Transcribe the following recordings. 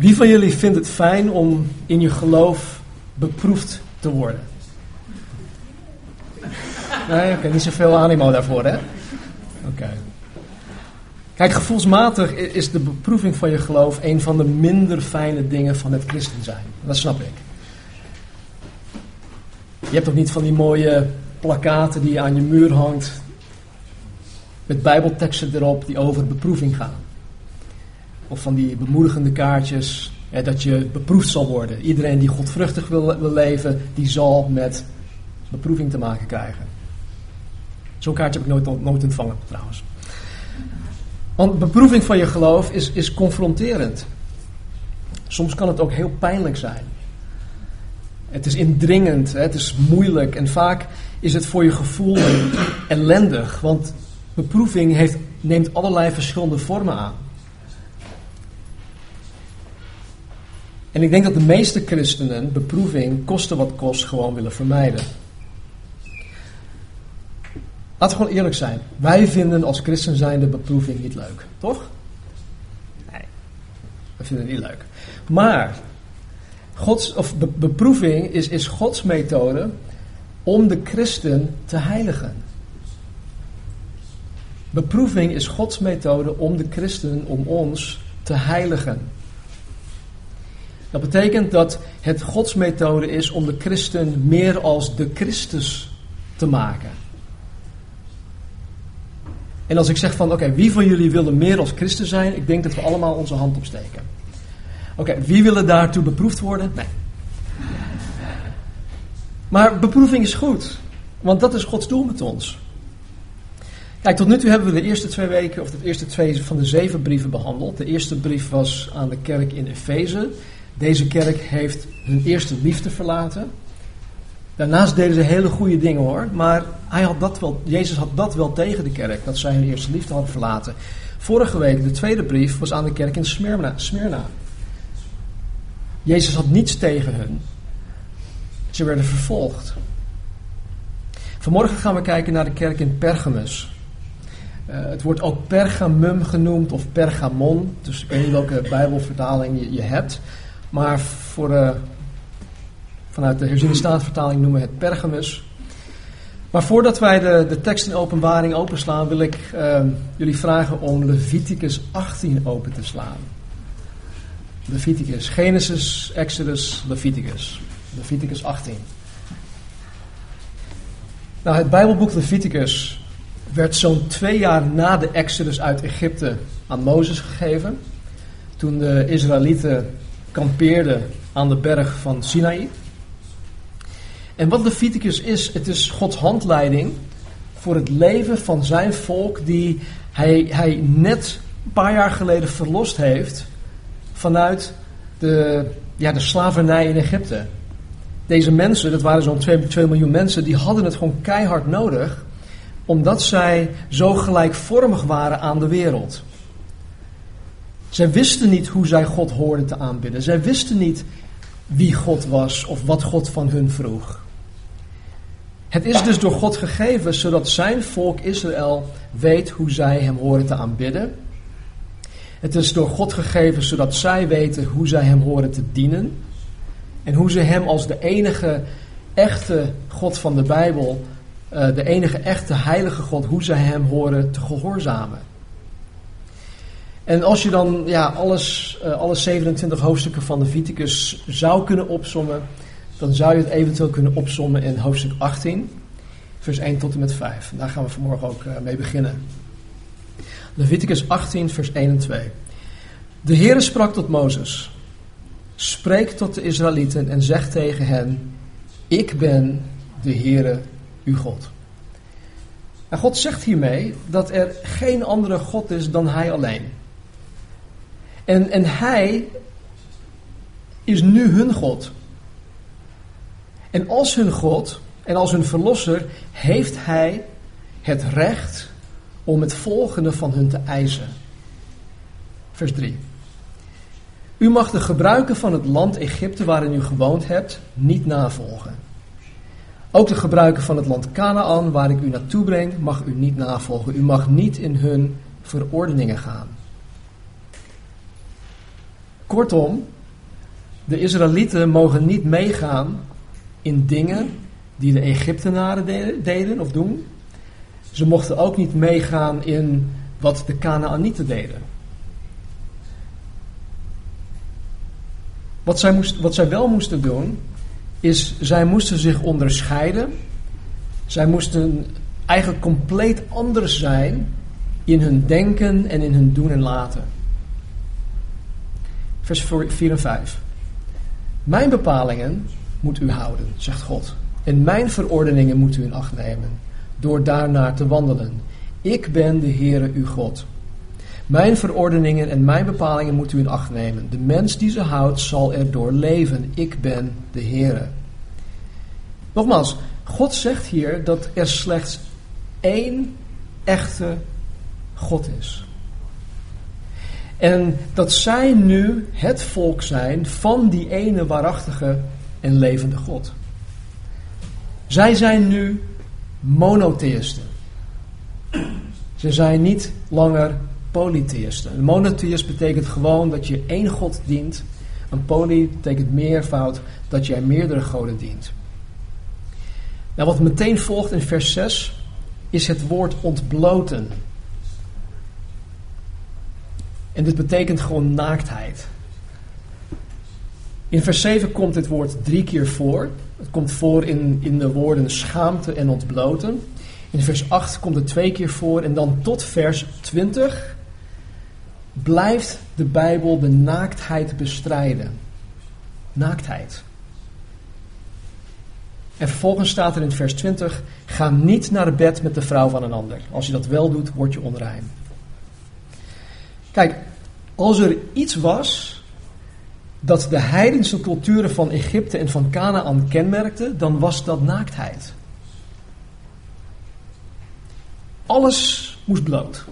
Wie van jullie vindt het fijn om in je geloof beproefd te worden? Nee, oké, niet zoveel animo daarvoor, hè? Oké. Kijk, gevoelsmatig is de beproeving van je geloof een van de minder fijne dingen van het christen zijn. Dat snap ik. Je hebt ook niet van die mooie plakaten die aan je muur hangt met bijbelteksten erop die over beproeving gaan. Of van die bemoedigende kaartjes dat je beproefd zal worden. Iedereen die godvruchtig wil, wil leven, die zal met beproeving te maken krijgen. Zo'n kaartje heb ik nooit, nooit ontvangen trouwens. Want beproeving van je geloof is, is confronterend. Soms kan het ook heel pijnlijk zijn. Het is indringend, het is moeilijk en vaak is het voor je gevoel ellendig. Want beproeving heeft, neemt allerlei verschillende vormen aan. En ik denk dat de meeste christenen beproeving, koste wat kost, gewoon willen vermijden. Laten we gewoon eerlijk zijn. Wij vinden als christen zijn de beproeving niet leuk, toch? Nee, we vinden het niet leuk. Maar Gods, of beproeving is, is Gods methode om de christen te heiligen. Beproeving is Gods methode om de christen, om ons te heiligen. Dat betekent dat het Gods methode is om de christen meer als de Christus te maken. En als ik zeg van, oké, wie van jullie willen meer als christen zijn? Ik denk dat we allemaal onze hand opsteken. Oké, wie willen daartoe beproefd worden? Nee. Maar beproeving is goed, want dat is Gods doel met ons. Kijk, tot nu toe hebben we de eerste twee weken, of de eerste twee van de zeven brieven behandeld. De eerste brief was aan de kerk in Efeze. Deze kerk heeft hun eerste liefde verlaten. Daarnaast deden ze hele goede dingen hoor, maar hij had dat wel, Jezus had dat wel tegen de kerk, dat zij hun eerste liefde hadden verlaten. Vorige week, de tweede brief, was aan de kerk in Smyrna. Smyrna. Jezus had niets tegen hun. Ze werden vervolgd. Vanmorgen gaan we kijken naar de kerk in Pergamus. Uh, het wordt ook Pergamum genoemd of Pergamon. Dus ik weet niet welke Bijbelvertaling je, je hebt. Maar voor, uh, vanuit de herziene staatsvertaling noemen we het Pergamus. Maar voordat wij de, de tekst in openbaring openslaan, wil ik uh, jullie vragen om Leviticus 18 open te slaan. Leviticus, Genesis, Exodus, Leviticus. Leviticus 18. Nou, het Bijbelboek Leviticus werd zo'n twee jaar na de Exodus uit Egypte aan Mozes gegeven. Toen de Israëlieten kampeerden aan de berg van Sinaï. En wat Leviticus is, het is Gods handleiding voor het leven van zijn volk die hij, hij net een paar jaar geleden verlost heeft vanuit de, ja, de slavernij in Egypte. Deze mensen, dat waren zo'n 2, 2 miljoen mensen, die hadden het gewoon keihard nodig, omdat zij zo gelijkvormig waren aan de wereld. Zij wisten niet hoe zij God hoorden te aanbidden. Zij wisten niet wie God was of wat God van hun vroeg. Het is dus door God gegeven zodat zijn volk Israël weet hoe zij hem horen te aanbidden. Het is door God gegeven zodat zij weten hoe zij hem horen te dienen. En hoe ze hem als de enige echte God van de Bijbel, eh, de enige echte heilige God, hoe zij hem horen te gehoorzamen. En als je dan ja, alles, uh, alle 27 hoofdstukken van de Viticus zou kunnen opsommen, dan zou je het eventueel kunnen opsommen in hoofdstuk 18, vers 1 tot en met 5. daar gaan we vanmorgen ook uh, mee beginnen. Leviticus 18, vers 1 en 2. De Heere sprak tot Mozes: Spreek tot de Israëlieten en zeg tegen hen: Ik ben de Heere uw God. En God zegt hiermee dat er geen andere God is dan Hij alleen. En, en Hij is nu hun God. En als hun God en als hun verlosser heeft Hij het recht om het volgende van hun te eisen. Vers 3. U mag de gebruiken van het land Egypte waarin u gewoond hebt niet navolgen. Ook de gebruiken van het land Canaan waar ik u naartoe breng mag u niet navolgen. U mag niet in hun verordeningen gaan. Kortom, de Israëlieten mogen niet meegaan in dingen die de Egyptenaren deden of doen. Ze mochten ook niet meegaan in wat de Canaanieten deden. Wat zij, moest, wat zij wel moesten doen, is zij moesten zich onderscheiden. Zij moesten eigenlijk compleet anders zijn in hun denken en in hun doen en laten. Vers 4 en 5. Mijn bepalingen moet u houden, zegt God. En mijn verordeningen moet u in acht nemen, door daarnaar te wandelen. Ik ben de Heere uw God. Mijn verordeningen en mijn bepalingen moet u in acht nemen. De mens die ze houdt zal erdoor leven. Ik ben de Heere. Nogmaals, God zegt hier dat er slechts één echte God is. En dat zij nu het volk zijn van die ene waarachtige en levende God. Zij zijn nu monotheïsten. Ze zijn niet langer polytheïsten. Een monotheïst betekent gewoon dat je één God dient. Een poly betekent meervoud dat jij meerdere goden dient. Nou, wat meteen volgt in vers 6 is het woord ontbloten. En dit betekent gewoon naaktheid. In vers 7 komt dit woord drie keer voor. Het komt voor in, in de woorden schaamte en ontbloten. In vers 8 komt het twee keer voor. En dan tot vers 20 blijft de Bijbel de naaktheid bestrijden. Naaktheid. En vervolgens staat er in vers 20: Ga niet naar bed met de vrouw van een ander. Als je dat wel doet, word je onrein. Kijk, als er iets was dat de heidense culturen van Egypte en van Canaan kenmerkte, dan was dat naaktheid. Alles moest bloot.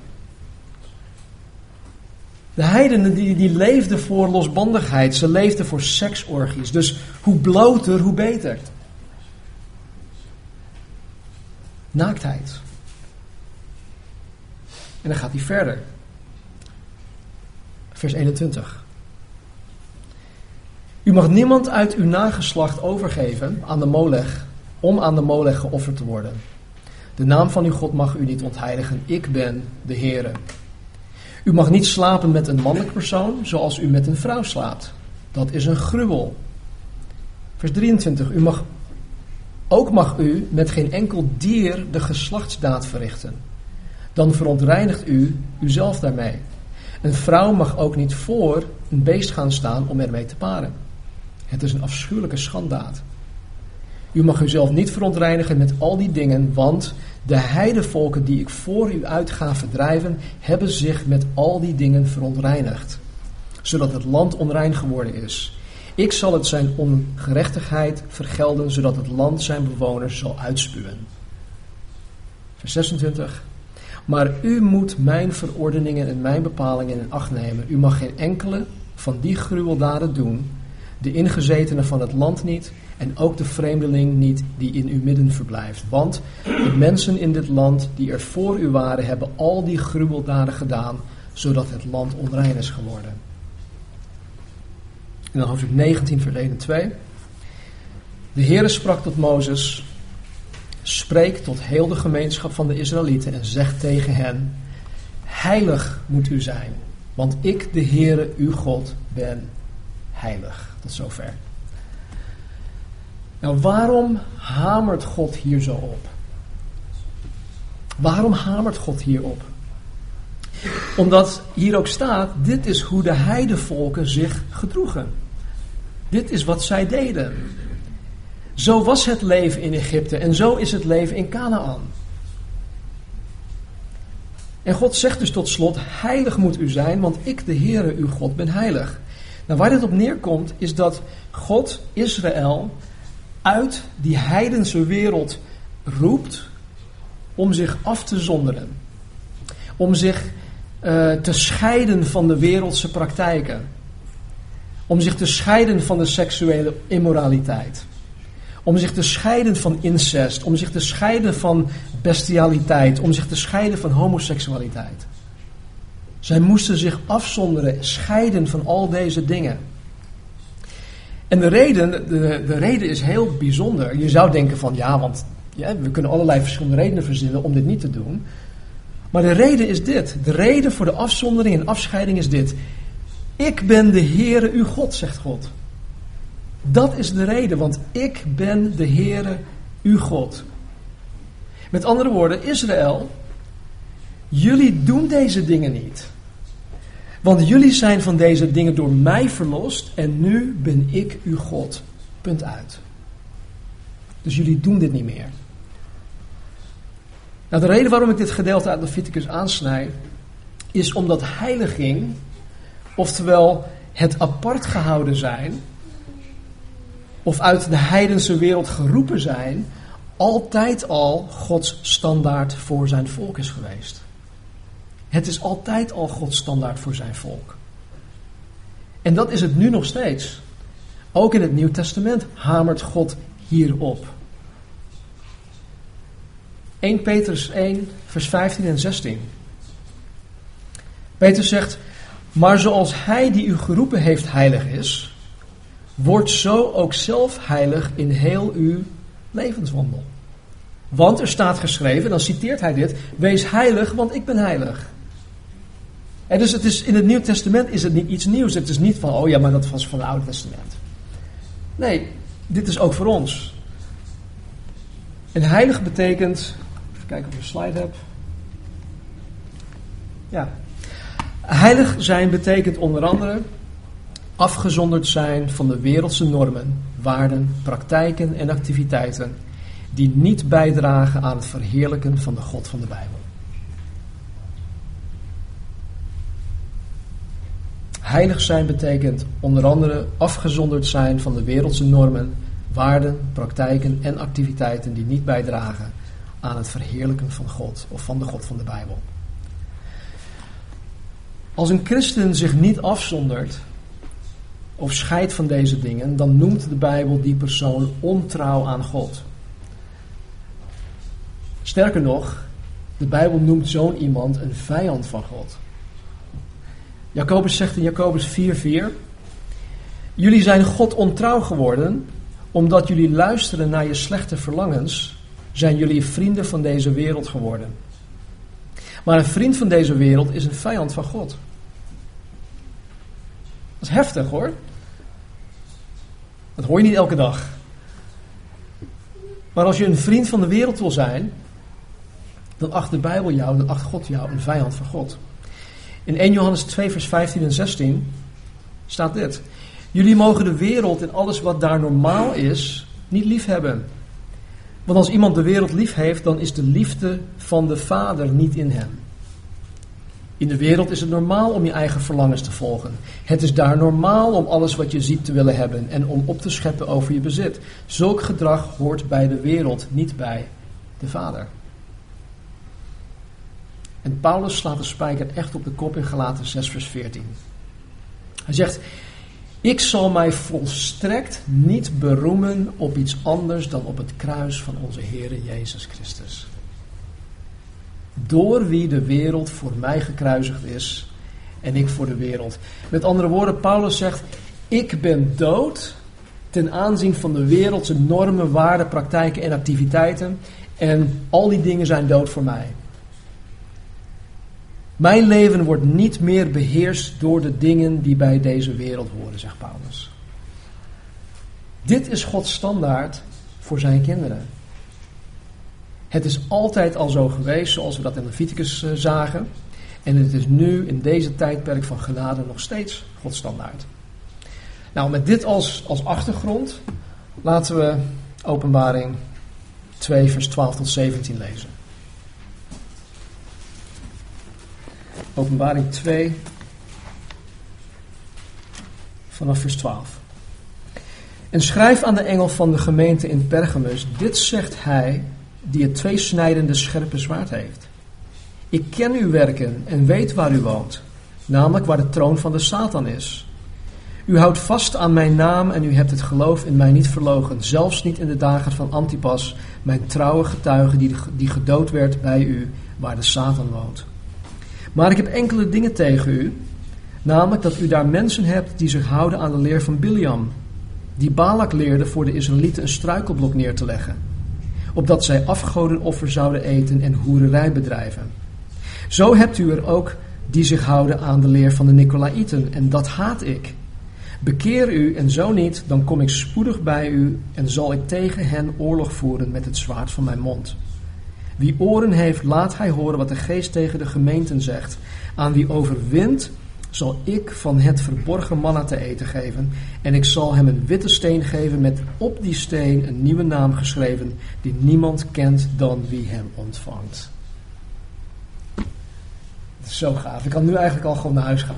De heidenen die, die leefden voor losbandigheid, ze leefden voor seksorgies. Dus hoe bloter, hoe beter. Naaktheid. En dan gaat hij verder. Vers 21. U mag niemand uit uw nageslacht overgeven aan de molech, om aan de molech geofferd te worden. De naam van uw God mag u niet ontheiligen. Ik ben de Heere. U mag niet slapen met een mannelijk persoon zoals u met een vrouw slaapt. Dat is een gruwel. Vers 23. U mag, ook mag u met geen enkel dier de geslachtsdaad verrichten. Dan verontreinigt u uzelf daarmee. Een vrouw mag ook niet voor een beest gaan staan om ermee te paren. Het is een afschuwelijke schandaad. U mag uzelf niet verontreinigen met al die dingen, want de heidevolken die ik voor u uit ga verdrijven, hebben zich met al die dingen verontreinigd, zodat het land onrein geworden is. Ik zal het zijn ongerechtigheid vergelden, zodat het land zijn bewoners zal uitspuwen. Vers 26. Maar u moet mijn verordeningen en mijn bepalingen in acht nemen. U mag geen enkele van die gruweldaden doen, de ingezetenen van het land niet en ook de vreemdeling niet die in uw midden verblijft. Want de mensen in dit land die er voor u waren, hebben al die gruweldaden gedaan, zodat het land onrein is geworden. En dan hoofdstuk 19, vers 1 en 2. De Heere sprak tot Mozes, spreek tot heel de gemeenschap van de Israëlieten en zeg tegen hen, heilig moet u zijn, want ik, de Heere, uw God, ben heilig. Tot zover. Nou, waarom hamert God hier zo op? Waarom hamert God hierop? Omdat hier ook staat, dit is hoe de heidevolken zich gedroegen. Dit is wat zij deden. Zo was het leven in Egypte en zo is het leven in Canaan. En God zegt dus tot slot, heilig moet u zijn, want ik, de Heere, uw God, ben heilig. Nou, waar dit op neerkomt, is dat God Israël uit die heidense wereld roept om zich af te zonderen. Om zich uh, te scheiden van de wereldse praktijken. Om zich te scheiden van de seksuele immoraliteit. Om zich te scheiden van incest. Om zich te scheiden van bestialiteit. Om zich te scheiden van homoseksualiteit. Zij moesten zich afzonderen, scheiden van al deze dingen. En de reden, de, de reden is heel bijzonder. Je zou denken van ja, want we kunnen allerlei verschillende redenen verzinnen om dit niet te doen. Maar de reden is dit. De reden voor de afzondering en afscheiding is dit. Ik ben de Heere uw God, zegt God. Dat is de reden, want ik ben de Heere uw God. Met andere woorden, Israël, jullie doen deze dingen niet. Want jullie zijn van deze dingen door mij verlost en nu ben ik uw God. Punt uit. Dus jullie doen dit niet meer. Nou, de reden waarom ik dit gedeelte uit Leviticus aansnijd, is omdat heiliging, oftewel het apart gehouden zijn, of uit de heidense wereld geroepen zijn, altijd al Gods standaard voor zijn volk is geweest. Het is altijd al Gods standaard voor zijn volk. En dat is het nu nog steeds. Ook in het Nieuw Testament hamert God hierop. 1 Petrus 1, vers 15 en 16. Petrus zegt: Maar zoals hij die u geroepen heeft heilig is, wordt zo ook zelf heilig in heel uw levenswandel. Want er staat geschreven, dan citeert hij dit: Wees heilig, want ik ben heilig. En dus het is, in het Nieuw Testament is het niet iets nieuws. Het is niet van, oh ja, maar dat was van het Oude Testament. Nee, dit is ook voor ons. En heilig betekent, even kijken of ik een slide heb. Ja. Heilig zijn betekent onder andere afgezonderd zijn van de wereldse normen, waarden, praktijken en activiteiten die niet bijdragen aan het verheerlijken van de God van de Bijbel. Heilig zijn betekent onder andere afgezonderd zijn van de wereldse normen, waarden, praktijken en activiteiten die niet bijdragen aan het verheerlijken van God of van de God van de Bijbel. Als een christen zich niet afzondert of scheidt van deze dingen, dan noemt de Bijbel die persoon ontrouw aan God. Sterker nog, de Bijbel noemt zo'n iemand een vijand van God. Jacobus zegt in Jacobus 4:4: Jullie zijn God ontrouw geworden, omdat jullie luisteren naar je slechte verlangens, zijn jullie vrienden van deze wereld geworden. Maar een vriend van deze wereld is een vijand van God. Dat is heftig hoor. Dat hoor je niet elke dag. Maar als je een vriend van de wereld wil zijn, dan acht de Bijbel jou, dan acht God jou een vijand van God. In 1 Johannes 2, vers 15 en 16 staat dit. Jullie mogen de wereld en alles wat daar normaal is, niet lief hebben. Want als iemand de wereld lief heeft, dan is de liefde van de Vader niet in hem. In de wereld is het normaal om je eigen verlangens te volgen. Het is daar normaal om alles wat je ziet te willen hebben en om op te scheppen over je bezit. Zulk gedrag hoort bij de wereld, niet bij de Vader. En Paulus slaat de spijker echt op de kop in Galaten 6, vers 14. Hij zegt: Ik zal mij volstrekt niet beroemen op iets anders dan op het kruis van onze Heer Jezus Christus. Door wie de wereld voor mij gekruisigd is en ik voor de wereld. Met andere woorden, Paulus zegt: Ik ben dood ten aanzien van de wereldse normen, waarden, praktijken en activiteiten. En al die dingen zijn dood voor mij. Mijn leven wordt niet meer beheerst door de dingen die bij deze wereld horen, zegt Paulus. Dit is Gods standaard voor zijn kinderen. Het is altijd al zo geweest, zoals we dat in Leviticus eh, zagen. En het is nu in deze tijdperk van genade nog steeds Gods standaard. Nou, met dit als, als achtergrond laten we Openbaring 2, vers 12 tot 17 lezen. Openbaring 2, vanaf vers 12. En schrijf aan de engel van de gemeente in Pergamus: Dit zegt hij die het tweesnijdende scherpe zwaard heeft. Ik ken uw werken en weet waar u woont, namelijk waar de troon van de Satan is. U houdt vast aan mijn naam en u hebt het geloof in mij niet verlogen, zelfs niet in de dagen van Antipas, mijn trouwe getuige die, die gedood werd bij u, waar de Satan woont. Maar ik heb enkele dingen tegen u. Namelijk dat u daar mensen hebt die zich houden aan de leer van Biliam. Die Balak leerde voor de Israëlieten een struikelblok neer te leggen. Opdat zij afgodenoffer zouden eten en hoererij bedrijven. Zo hebt u er ook die zich houden aan de leer van de Nicolaïten. En dat haat ik. Bekeer u en zo niet, dan kom ik spoedig bij u en zal ik tegen hen oorlog voeren met het zwaard van mijn mond. Wie oren heeft, laat hij horen wat de geest tegen de gemeenten zegt. Aan wie overwint, zal ik van het verborgen manna te eten geven. En ik zal hem een witte steen geven met op die steen een nieuwe naam geschreven, die niemand kent dan wie hem ontvangt. Dat is zo gaaf. Ik kan nu eigenlijk al gewoon naar huis gaan.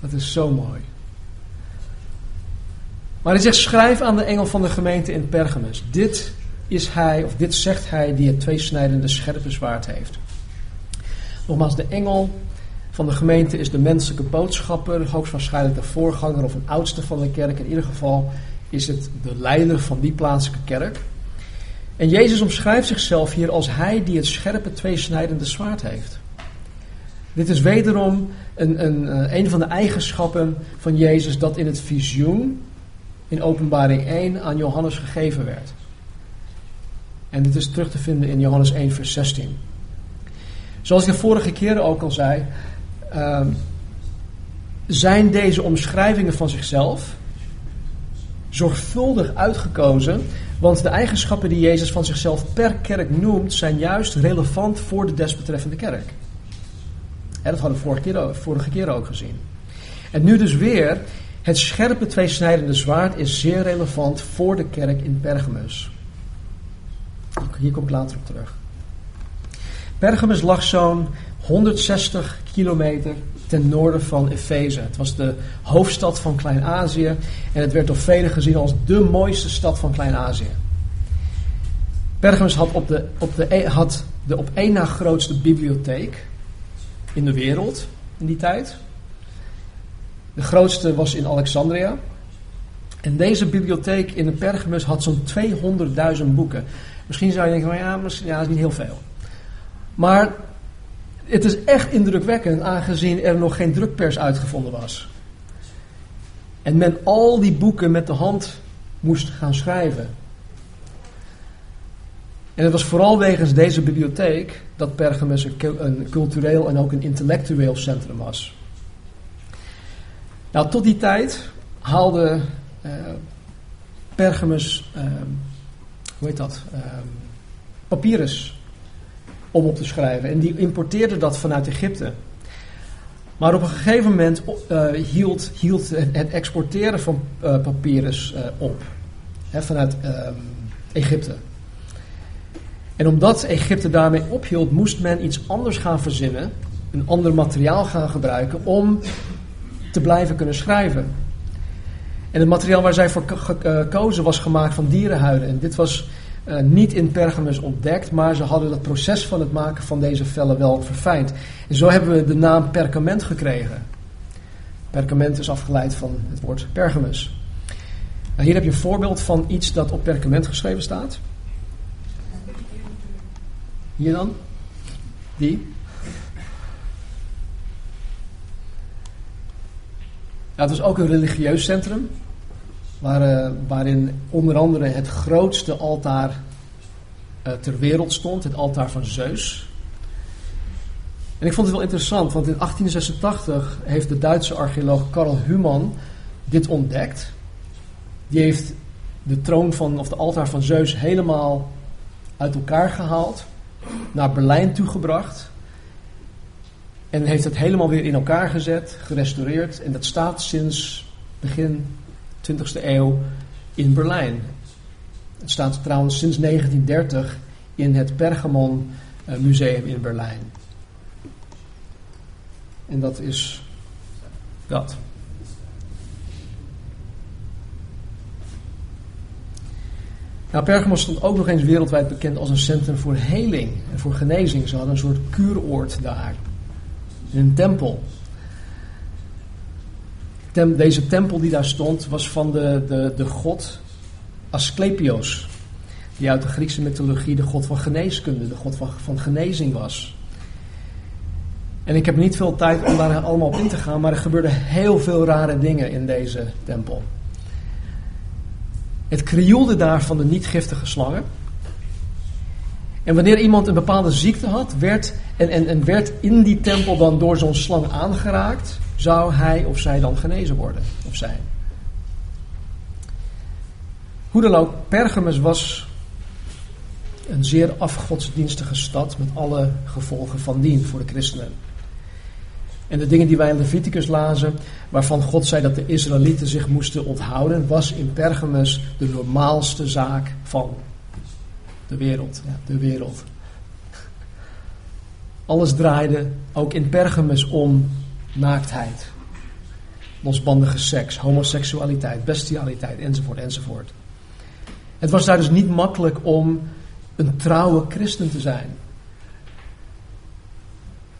Dat is zo mooi. Maar hij zegt: schrijf aan de engel van de gemeente in Pergamus. Dit is hij, of dit zegt hij, die het tweesnijdende scherpe zwaard heeft. Nogmaals, de engel van de gemeente is de menselijke boodschapper, hoogstwaarschijnlijk de voorganger of een oudste van de kerk. In ieder geval is het de leider van die plaatselijke kerk. En Jezus omschrijft zichzelf hier als hij die het scherpe tweesnijdende zwaard heeft. Dit is wederom een, een, eh, een van de eigenschappen van Jezus dat in het visioen in openbaring 1 aan Johannes gegeven werd. En dit is terug te vinden in Johannes 1, vers 16. Zoals ik de vorige keren ook al zei, uh, zijn deze omschrijvingen van zichzelf zorgvuldig uitgekozen, want de eigenschappen die Jezus van zichzelf per kerk noemt, zijn juist relevant voor de desbetreffende kerk. En dat hadden we vorige keer, vorige keer ook gezien. En nu dus weer, het scherpe tweesnijdende zwaard is zeer relevant voor de kerk in Pergamus. Hier kom ik later op terug. Pergamus lag zo'n 160 kilometer ten noorden van Efeze. Het was de hoofdstad van Klein-Azië en het werd door velen gezien als de mooiste stad van Klein-Azië. Pergamus had, op de, op de, e, had de op één na grootste bibliotheek in de wereld in die tijd. De grootste was in Alexandria. En deze bibliotheek in de Pergamus had zo'n 200.000 boeken. Misschien zou je denken, van, ja, misschien, ja, dat is niet heel veel. Maar het is echt indrukwekkend, aangezien er nog geen drukpers uitgevonden was. En men al die boeken met de hand moest gaan schrijven. En het was vooral wegens deze bibliotheek dat Pergamus een cultureel en ook een intellectueel centrum was. Nou, tot die tijd haalde uh, Pergamus, uh, hoe heet dat, uh, papyrus om op te schrijven. En die importeerde dat vanuit Egypte. Maar op een gegeven moment uh, hield, hield het exporteren van uh, papyrus uh, op. Hè, vanuit ehm, Egypte. En omdat Egypte daarmee ophield, moest men iets anders gaan verzinnen. Een ander materiaal gaan gebruiken om te blijven kunnen schrijven. En het materiaal waar zij voor gekozen was gemaakt van dierenhuiden. En dit was uh, niet in Pergamus ontdekt, maar ze hadden het proces van het maken van deze vellen wel verfijnd. En zo hebben we de naam perkament gekregen. Perkament is afgeleid van het woord Pergamus. Nou, hier heb je een voorbeeld van iets dat op perkament geschreven staat. Hier dan? Die? Ja, het was ook een religieus centrum. Waar, uh, waarin onder andere het grootste altaar uh, ter wereld stond, het altaar van Zeus. En ik vond het wel interessant, want in 1886 heeft de Duitse archeoloog Karl Humann dit ontdekt. Die heeft de troon van, of de altaar van Zeus helemaal uit elkaar gehaald, naar Berlijn toegebracht. En heeft het helemaal weer in elkaar gezet, gerestaureerd. En dat staat sinds begin 20e eeuw in Berlijn. Het staat trouwens sinds 1930 in het Pergamon eh, Museum in Berlijn. En dat is dat. Nou, Pergamon stond ook nog eens wereldwijd bekend als een centrum voor heling en voor genezing. Ze hadden een soort kuuroord daar. Een tempel deze tempel die daar stond was van de, de, de god Asclepios. Die uit de Griekse mythologie de god van geneeskunde, de god van, van genezing was. En ik heb niet veel tijd om daar allemaal op in te gaan, maar er gebeurden heel veel rare dingen in deze tempel. Het krioelde daar van de niet-giftige slangen. En wanneer iemand een bepaalde ziekte had, werd, en, en, en werd in die tempel dan door zo'n slang aangeraakt, zou hij of zij dan genezen worden, of zij. Hoe dan ook, Pergamus was een zeer afgodsdienstige stad met alle gevolgen van dien voor de christenen. En de dingen die wij in Leviticus lazen, waarvan God zei dat de Israëlieten zich moesten onthouden, was in Pergamus de normaalste zaak van de wereld. Ja, de wereld. Alles draaide ook in Pergamus om naaktheid, losbandige seks, homoseksualiteit, bestialiteit enzovoort enzovoort. Het was daar dus niet makkelijk om een trouwe christen te zijn.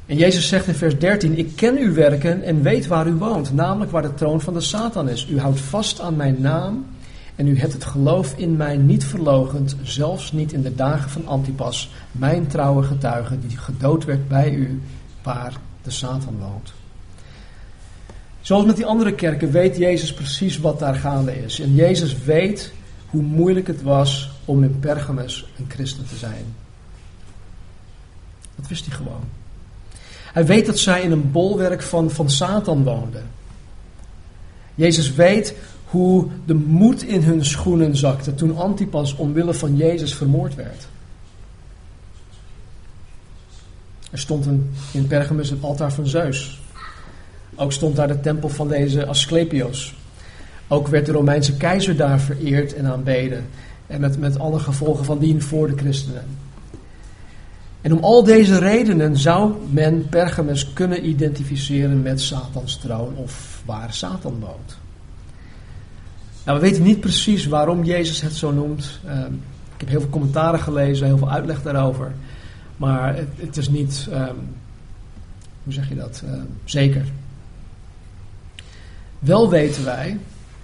En Jezus zegt in vers 13: Ik ken uw werken en weet waar u woont, namelijk waar de troon van de Satan is. U houdt vast aan mijn naam en u hebt het geloof in mij niet verlogend, zelfs niet in de dagen van Antipas, mijn trouwe getuige, die gedood werd bij u, waar de Satan woont. Zoals met die andere kerken weet Jezus precies wat daar gaande is. En Jezus weet hoe moeilijk het was om in Pergamus een christen te zijn. Dat wist hij gewoon. Hij weet dat zij in een bolwerk van, van Satan woonden. Jezus weet hoe de moed in hun schoenen zakte toen Antipas omwille van Jezus vermoord werd. Er stond een, in Pergamus het altaar van Zeus. Ook stond daar de tempel van deze Asclepios. Ook werd de Romeinse keizer daar vereerd en aanbeden. En met, met alle gevolgen van dien voor de christenen. En om al deze redenen zou men Pergamus kunnen identificeren met Satans troon of waar Satan woont. Nou, we weten niet precies waarom Jezus het zo noemt. Ehm, ik heb heel veel commentaren gelezen, heel veel uitleg daarover. Maar het, het is niet, ehm, hoe zeg je dat, ehm, zeker. Wel weten wij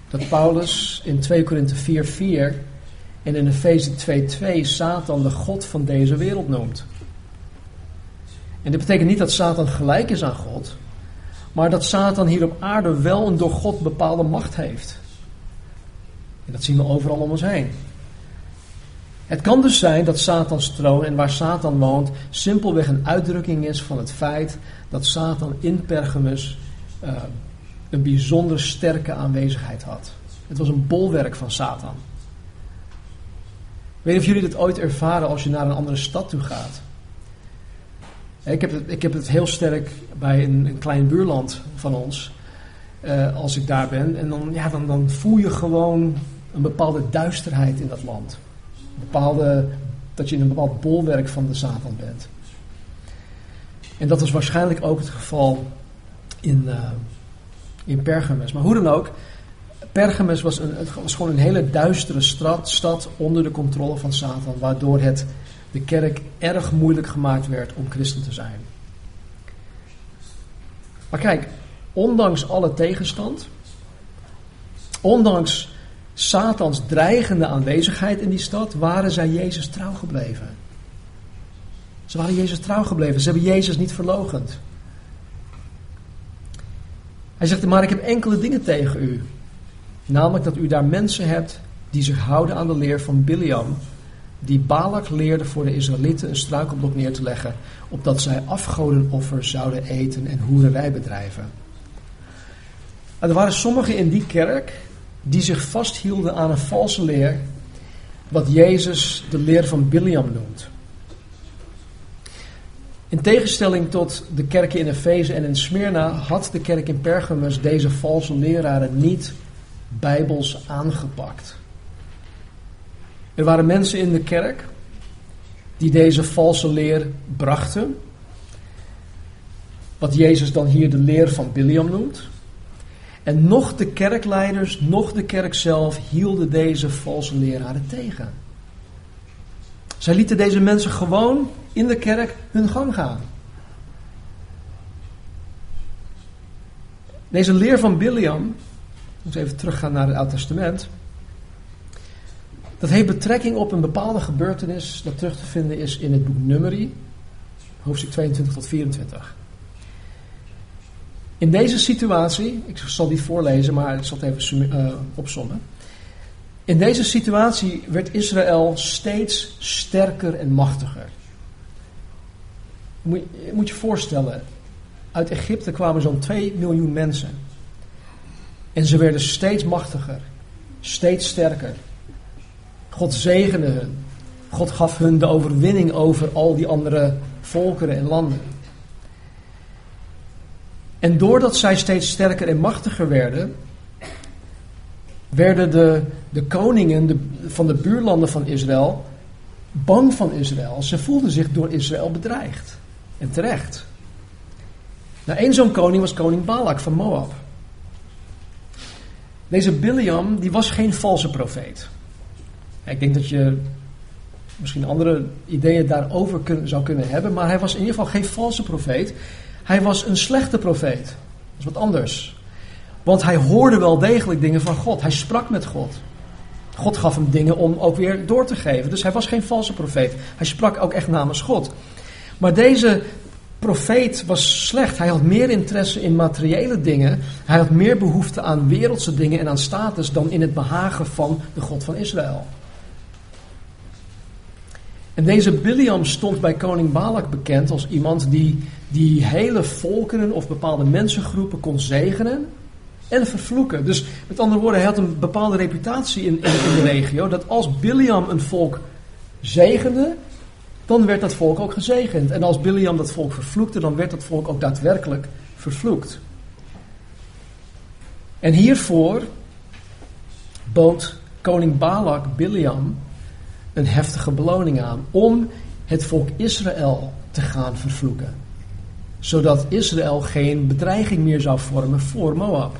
dat Paulus in 2 Korinthe 4:4 en in Efeze 2:2 Satan de God van deze wereld noemt. En dit betekent niet dat Satan gelijk is aan God, maar dat Satan hier op aarde wel een door God bepaalde macht heeft. En dat zien we overal om ons heen. Het kan dus zijn dat Satans troon en waar Satan woont simpelweg een uitdrukking is van het feit dat Satan in Pergamus uh, een bijzonder sterke aanwezigheid had. Het was een bolwerk van Satan. Weet of jullie dit ooit ervaren als je naar een andere stad toe gaat. Ik heb het, ik heb het heel sterk bij een, een klein buurland van ons. Uh, als ik daar ben. En dan, ja, dan, dan voel je gewoon een bepaalde duisterheid in dat land. Bepaalde, dat je in een bepaald bolwerk van de Satan bent. En dat was waarschijnlijk ook het geval in, uh, in Pergamus. Maar hoe dan ook, Pergamus was, een, was gewoon een hele duistere stad, stad onder de controle van Satan, waardoor het de kerk erg moeilijk gemaakt werd om christen te zijn. Maar kijk, ondanks alle tegenstand, ondanks Satans dreigende aanwezigheid in die stad, waren zij Jezus trouw gebleven. Ze waren Jezus trouw gebleven. Ze hebben Jezus niet verlogend. Hij zegt, maar ik heb enkele dingen tegen u. Namelijk dat u daar mensen hebt die zich houden aan de leer van Biliam, die Balak leerde voor de Israëlieten een struikelblok neer te leggen, opdat zij afgodenoffers zouden eten en hoererij bedrijven. er waren sommigen in die kerk die zich vasthielden aan een valse leer, wat Jezus de leer van Biliam noemt. In tegenstelling tot de kerken in Efeze en in Smyrna had de kerk in Pergamus deze valse leraren niet bijbels aangepakt. Er waren mensen in de kerk die deze valse leer brachten. Wat Jezus dan hier de leer van Biliam noemt. En nog de kerkleiders, nog de kerk zelf hielden deze valse leraren tegen. Zij lieten deze mensen gewoon in de kerk hun gang gaan. Deze leer van Biliam, moet even teruggaan naar het Oud Testament. Dat heeft betrekking op een bepaalde gebeurtenis dat terug te vinden is in het boek Numeri, hoofdstuk 22 tot 24. In deze situatie, ik zal die voorlezen, maar ik zal het even uh, opzommen. In deze situatie werd Israël steeds sterker en machtiger. Moet je moet je voorstellen, uit Egypte kwamen zo'n 2 miljoen mensen. En ze werden steeds machtiger, steeds sterker. God zegende hun. God gaf hun de overwinning over al die andere volkeren en landen. En doordat zij steeds sterker en machtiger werden, werden de, de koningen de, van de buurlanden van Israël bang van Israël. Ze voelden zich door Israël bedreigd. En terecht. Nou, één zo'n koning was koning Balak van Moab. Deze Biliam, die was geen valse profeet. Ik denk dat je misschien andere ideeën daarover zou kunnen hebben, maar hij was in ieder geval geen valse profeet. Hij was een slechte profeet. Dat is wat anders. Want hij hoorde wel degelijk dingen van God. Hij sprak met God. God gaf hem dingen om ook weer door te geven. Dus hij was geen valse profeet. Hij sprak ook echt namens God. Maar deze profeet was slecht. Hij had meer interesse in materiële dingen. Hij had meer behoefte aan wereldse dingen en aan status dan in het behagen van de God van Israël. En deze Biliam stond bij koning Balak bekend als iemand die die hele volkeren of bepaalde mensengroepen kon zegenen en vervloeken. Dus met andere woorden, hij had een bepaalde reputatie in, in, in de regio dat als Biliam een volk zegende, dan werd dat volk ook gezegend. En als Biliam dat volk vervloekte, dan werd dat volk ook daadwerkelijk vervloekt. En hiervoor bood koning Balak Biliam een heftige beloning aan om het volk Israël te gaan vervloeken. Zodat Israël geen bedreiging meer zou vormen voor Moab.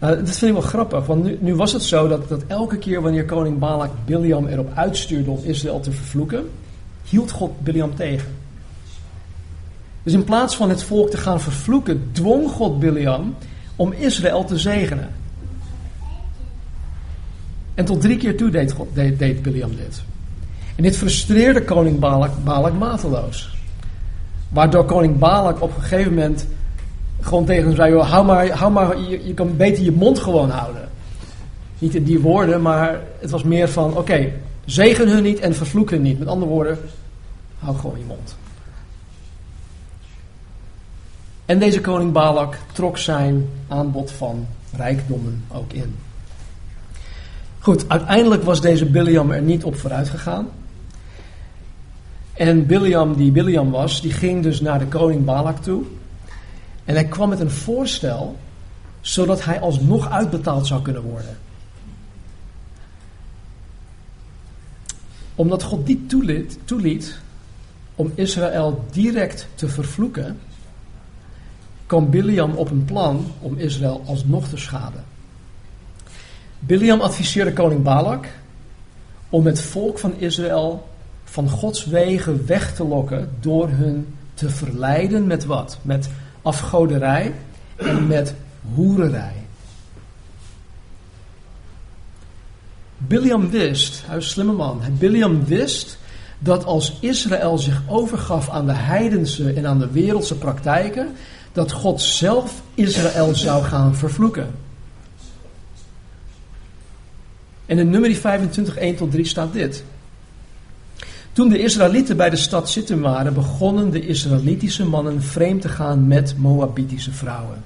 Nou, dat vind ik wel grappig, want nu, nu, was het zo dat, dat elke keer wanneer koning Balak Biliam erop uitstuurde om Israël te vervloeken, hield God Biliam tegen. Dus in plaats van het volk te gaan vervloeken, dwong God Biliam om Israël te zegenen. En tot drie keer toe deed, God, deed, deed Biliam dit. En dit frustreerde koning Balak, Balak mateloos. Waardoor koning Balak op een gegeven moment gewoon tegen hem zei: hou maar, hou maar je, je, kan beter je mond gewoon houden. Niet in die woorden, maar het was meer van: oké, zegen hun niet en vervloek hun niet. Met andere woorden, hou gewoon je mond. En deze koning Balak trok zijn aanbod van rijkdommen ook in. Goed, uiteindelijk was deze Biliam er niet op vooruit gegaan. En Biliam, die Biliam was, die ging dus naar de koning Balak toe. En hij kwam met een voorstel, zodat hij alsnog uitbetaald zou kunnen worden. Omdat God die toeliet, toeliet om Israël direct te vervloeken, kwam Biliam op een plan om Israël alsnog te schaden. Biliam adviseerde koning Balak om het volk van Israël van Gods wegen weg te lokken door hun te verleiden met wat? Met afgoderij en met hoererij. Biliam wist, hij was een slimme man, Biliam wist dat als Israël zich overgaf aan de heidense en aan de wereldse praktijken, dat God zelf Israël zou gaan vervloeken. En in nummer 25, 1 tot 3 staat dit. Toen de Israëlieten bij de stad zitten waren, begonnen de Israëlitische mannen vreemd te gaan met Moabitische vrouwen.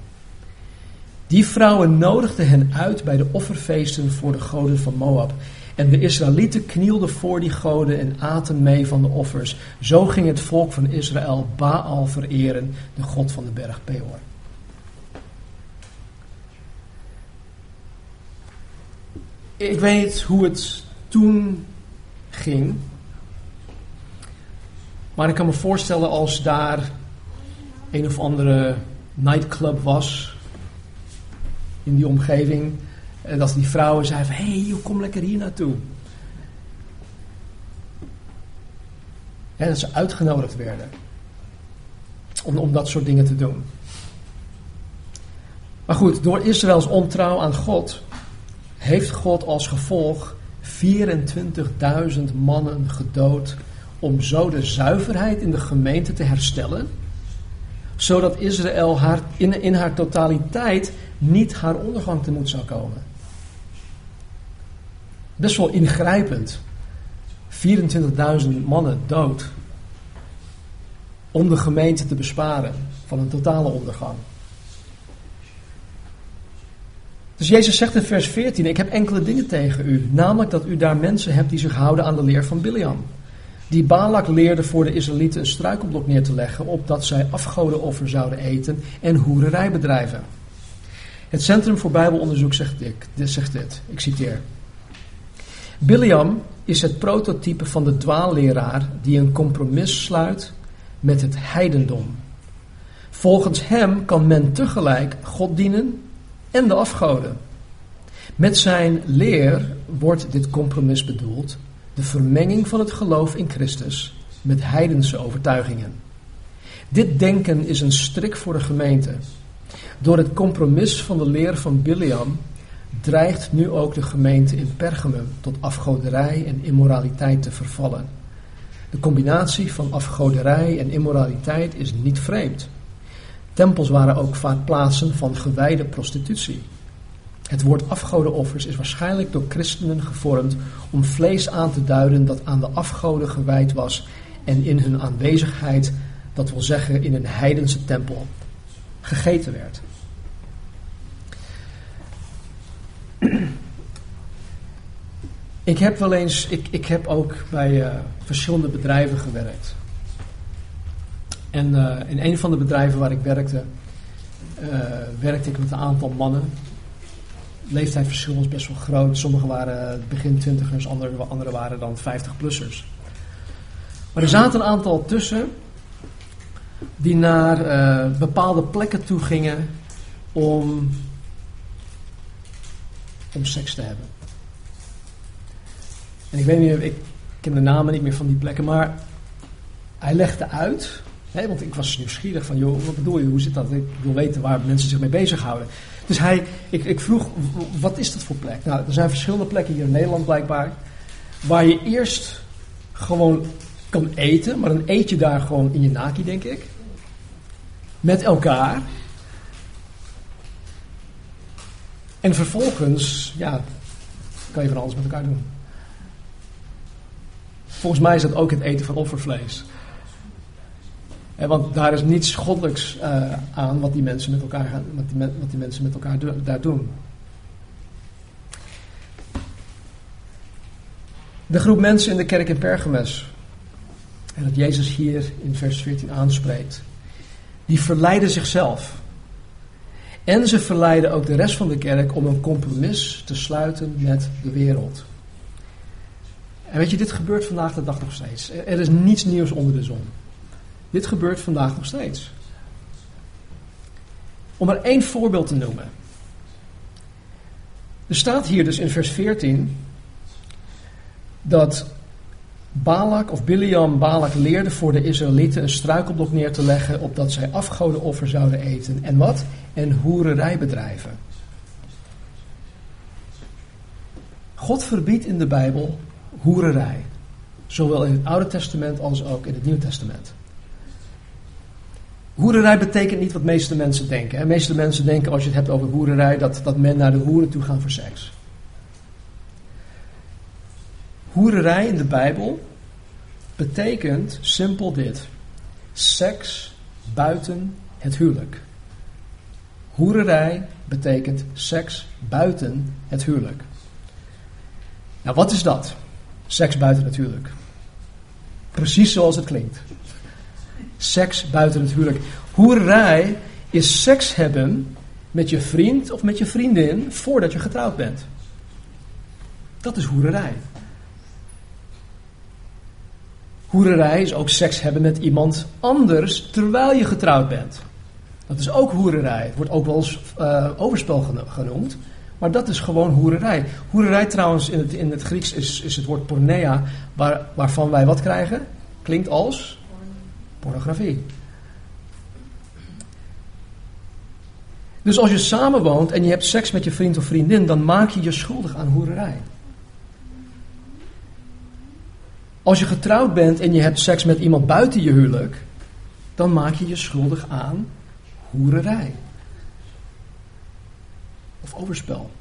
Die vrouwen nodigden hen uit bij de offerfeesten voor de goden van Moab. En de Israëlieten knielden voor die goden en aten mee van de offers. Zo ging het volk van Israël Baal vereren, de god van de berg Peor. Ik weet hoe het toen ging. Maar ik kan me voorstellen als daar een of andere nightclub was in die omgeving. En dat die vrouwen zeiden van, hé, hey, kom lekker hier naartoe. En dat ze uitgenodigd werden om, om dat soort dingen te doen. Maar goed, door Israëls ontrouw aan God heeft God als gevolg 24.000 mannen gedood om zo de zuiverheid in de gemeente te herstellen, zodat Israël haar, in, in haar totaliteit niet haar ondergang tegemoet zou komen. Best wel ingrijpend. 24.000 mannen dood. Om de gemeente te besparen van een totale ondergang. Dus Jezus zegt in vers 14: Ik heb enkele dingen tegen u. Namelijk dat u daar mensen hebt die zich houden aan de leer van Biliam. Die Balak leerde voor de Israëlieten een struikelblok neer te leggen. opdat zij afgodenoffer zouden eten en hoererij bedrijven. Het Centrum voor Bijbelonderzoek zegt dit, zegt ik citeer. Biliam is het prototype van de dwaalleraar die een compromis sluit met het heidendom. Volgens hem kan men tegelijk God dienen en de afgoden. Met zijn leer wordt dit compromis bedoeld, de vermenging van het geloof in Christus met heidense overtuigingen. Dit denken is een strik voor de gemeente. Door het compromis van de leer van Biliam dreigt nu ook de gemeente in Pergamum tot afgoderij en immoraliteit te vervallen. De combinatie van afgoderij en immoraliteit is niet vreemd. Tempels waren ook vaak plaatsen van gewijde prostitutie. Het woord afgodenoffers is waarschijnlijk door christenen gevormd om vlees aan te duiden dat aan de afgoden gewijd was en in hun aanwezigheid, dat wil zeggen in een heidense tempel, gegeten werd. Ik heb wel eens, ik, ik heb ook bij uh, verschillende bedrijven gewerkt. En uh, in een van de bedrijven waar ik werkte, uh, werkte ik met een aantal mannen. Leeftijdsverschil was best wel groot. Sommigen waren begin twintigers, anderen andere waren dan 50-plussers. Maar er zaten een aantal tussen die naar bepaalde plekken toe gingen om om seks te hebben. En ik weet niet, ik ken de namen niet meer van die plekken, maar hij legde uit, hè, want ik was nieuwsgierig van, joh, wat bedoel je, hoe zit dat? Ik wil weten waar mensen zich mee bezighouden. Dus hij, ik, ik vroeg, wat is dat voor plek? Nou, er zijn verschillende plekken hier in Nederland blijkbaar, waar je eerst gewoon kan eten, maar dan eet je daar gewoon in je naki, denk ik. Met elkaar. En vervolgens, ja, kan je van alles met elkaar doen. Volgens mij is dat ook het eten van offervlees. Want daar is niets goddelijks uh, aan wat die mensen met elkaar, gaan, wat die, wat die mensen met elkaar daar doen. De groep mensen in de kerk in Pergamus, en dat Jezus hier in vers 14 aanspreekt, die verleiden zichzelf. En ze verleiden ook de rest van de kerk om een compromis te sluiten met de wereld. En weet je, dit gebeurt vandaag de dag nog steeds. Er is niets nieuws onder de zon. Dit gebeurt vandaag nog steeds. Om maar één voorbeeld te noemen. Er staat hier dus in vers 14 dat Balak of Biliam Balak leerde voor de Israëlieten een struikelblok neer te leggen opdat zij afgodenoffer zouden eten. En wat? En hoererij bedrijven. God verbiedt in de Bijbel hoererij. Zowel in het Oude Testament als ook in het Nieuwe Testament. Hoererij betekent niet wat meeste mensen denken. De meeste mensen denken als je het hebt over hoererij dat, dat men naar de hoeren toe gaan voor seks. Hoererij in de Bijbel betekent simpel dit: seks buiten het huwelijk. Hoererij betekent seks buiten het huwelijk. Nou, wat is dat? Seks buiten het huwelijk. Precies zoals het klinkt. Seks buiten het huwelijk. Hoererij is seks hebben met je vriend of met je vriendin voordat je getrouwd bent. Dat is hoererij. Hoererij is ook seks hebben met iemand anders terwijl je getrouwd bent. Dat is ook hoererij. Het wordt ook wel eens uh, overspel genoemd. Maar dat is gewoon hoererij. Hoererij trouwens in het, in het Grieks is, is het woord pornea, waar, waarvan wij wat krijgen? Klinkt als pornografie. Dus als je samenwoont en je hebt seks met je vriend of vriendin, dan maak je je schuldig aan hoererij. Als je getrouwd bent en je hebt seks met iemand buiten je huwelijk, dan maak je je schuldig aan hoererij. Of overspel.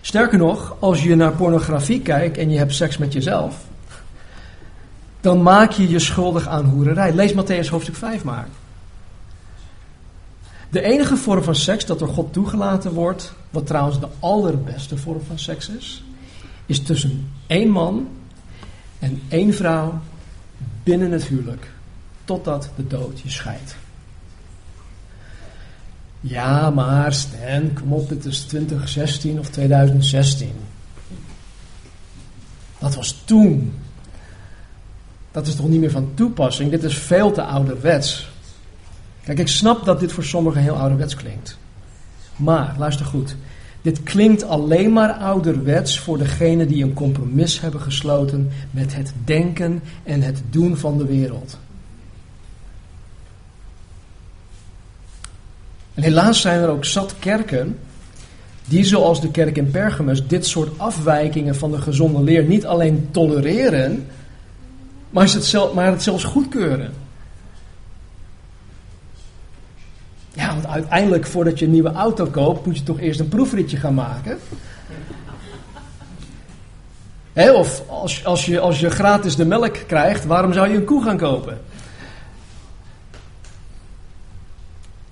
Sterker nog, als je naar pornografie kijkt en je hebt seks met jezelf, dan maak je je schuldig aan hoererij. Lees Matthäus hoofdstuk 5 maar. De enige vorm van seks dat door God toegelaten wordt, wat trouwens de allerbeste vorm van seks is, is tussen één man en één vrouw binnen het huwelijk, totdat de dood je scheidt. Ja, maar Stan, kom op, dit is 2016 of 2016. Dat was toen. Dat is toch niet meer van toepassing? Dit is veel te ouderwets. Kijk, ik snap dat dit voor sommigen heel ouderwets klinkt. Maar, luister goed. Dit klinkt alleen maar ouderwets voor degenen die een compromis hebben gesloten met het denken en het doen van de wereld. En helaas zijn er ook zat kerken die, zoals de kerk in Pergamus, dit soort afwijkingen van de gezonde leer niet alleen tolereren, maar het, zelf, maar het zelfs goedkeuren. Ja, want uiteindelijk voordat je een nieuwe auto koopt, moet je toch eerst een proefritje gaan maken. of als, als, je, als je gratis de melk krijgt, waarom zou je een koe gaan kopen?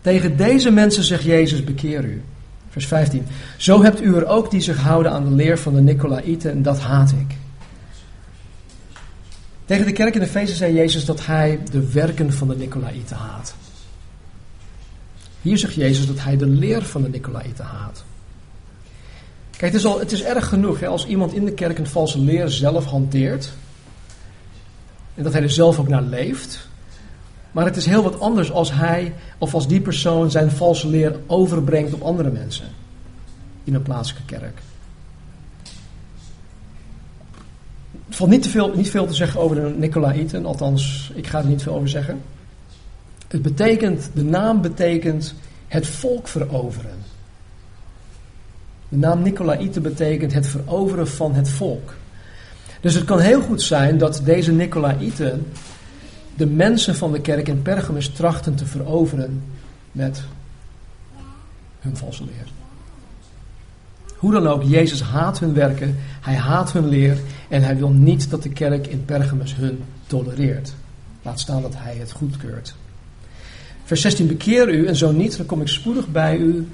Tegen deze mensen zegt Jezus, bekeer u. Vers 15. Zo hebt u er ook die zich houden aan de leer van de Nicolaïten en dat haat ik. Tegen de kerk in de feesten zei Jezus dat hij de werken van de Nicolaïten haat. Hier zegt Jezus dat hij de leer van de Nicolaïten haat. Kijk, het is, al, het is erg genoeg hè, als iemand in de kerk een valse leer zelf hanteert. En dat hij er zelf ook naar leeft. Maar het is heel wat anders als hij of als die persoon zijn valse leer overbrengt op andere mensen in een plaatselijke kerk. Het valt niet, te veel, niet veel te zeggen over de Nicolaïten, althans, ik ga er niet veel over zeggen. Het betekent, de naam betekent het volk veroveren. De naam Nicolaïten betekent het veroveren van het volk. Dus het kan heel goed zijn dat deze Nicolaïten de mensen van de kerk in Pergamus trachten te veroveren met hun valse leer. Hoe dan ook, Jezus haat hun werken, hij haat hun leer en hij wil niet dat de kerk in Pergamus hun tolereert. Laat staan dat hij het goedkeurt. Vers 16, bekeer u en zo niet, dan kom ik spoedig bij u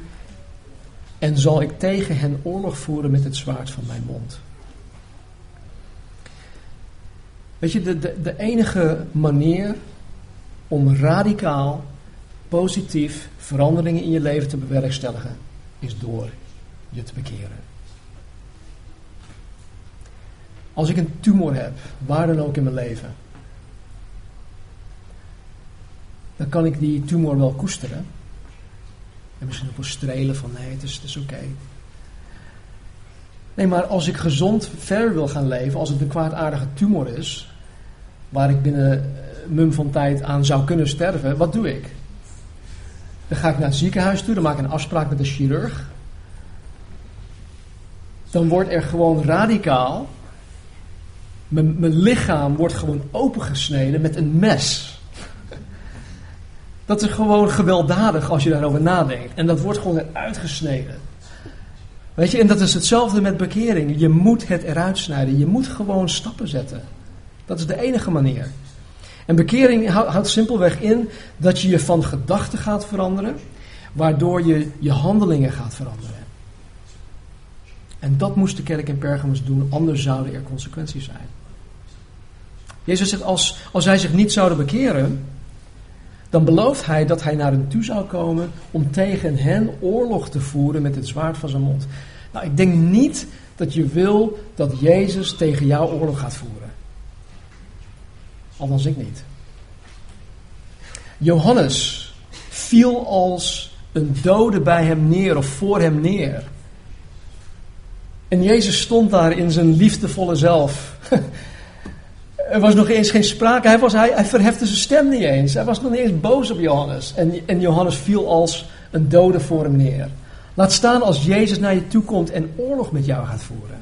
en zal ik tegen hen oorlog voeren met het zwaard van mijn mond. Weet je, de, de, de enige manier om radicaal, positief veranderingen in je leven te bewerkstelligen, is door je te bekeren. Als ik een tumor heb, waar dan ook in mijn leven, dan kan ik die tumor wel koesteren. En misschien ook wel strelen van nee, het is, is oké. Nee, maar als ik gezond verder wil gaan leven, als het een kwaadaardige tumor is, waar ik binnen eh, mum van tijd aan zou kunnen sterven, wat doe ik? Dan ga ik naar het ziekenhuis toe, dan maak ik een afspraak met de chirurg. Dan wordt er gewoon radicaal, mijn, lichaam wordt gewoon opengesneden met een mes. Dat is gewoon gewelddadig als je daarover nadenkt. En dat wordt gewoon eruit gesneden. Weet je, en dat is hetzelfde met bekering. Je moet het eruit snijden. Je moet gewoon stappen zetten. Dat is de enige manier. En bekering houdt simpelweg in dat je je van gedachten gaat veranderen, waardoor je je handelingen gaat veranderen. En dat moest de kerk in Pergamus doen, anders zouden er consequenties zijn. Jezus zegt, als, als zij zich niet zouden bekeren, dan belooft hij dat hij naar hen toe zou komen om tegen hen oorlog te voeren met het zwaard van zijn mond. Nou, ik denk niet dat je wil dat Jezus tegen jou oorlog gaat voeren. Althans ik niet. Johannes viel als een dode bij hem neer of voor hem neer. En Jezus stond daar in zijn liefdevolle zelf. er was nog eens geen sprake. Hij, was, hij, hij verhefte zijn stem niet eens. Hij was nog niet eens boos op Johannes. En, en Johannes viel als een dode voor hem neer. Laat staan als Jezus naar je toe komt en oorlog met jou gaat voeren.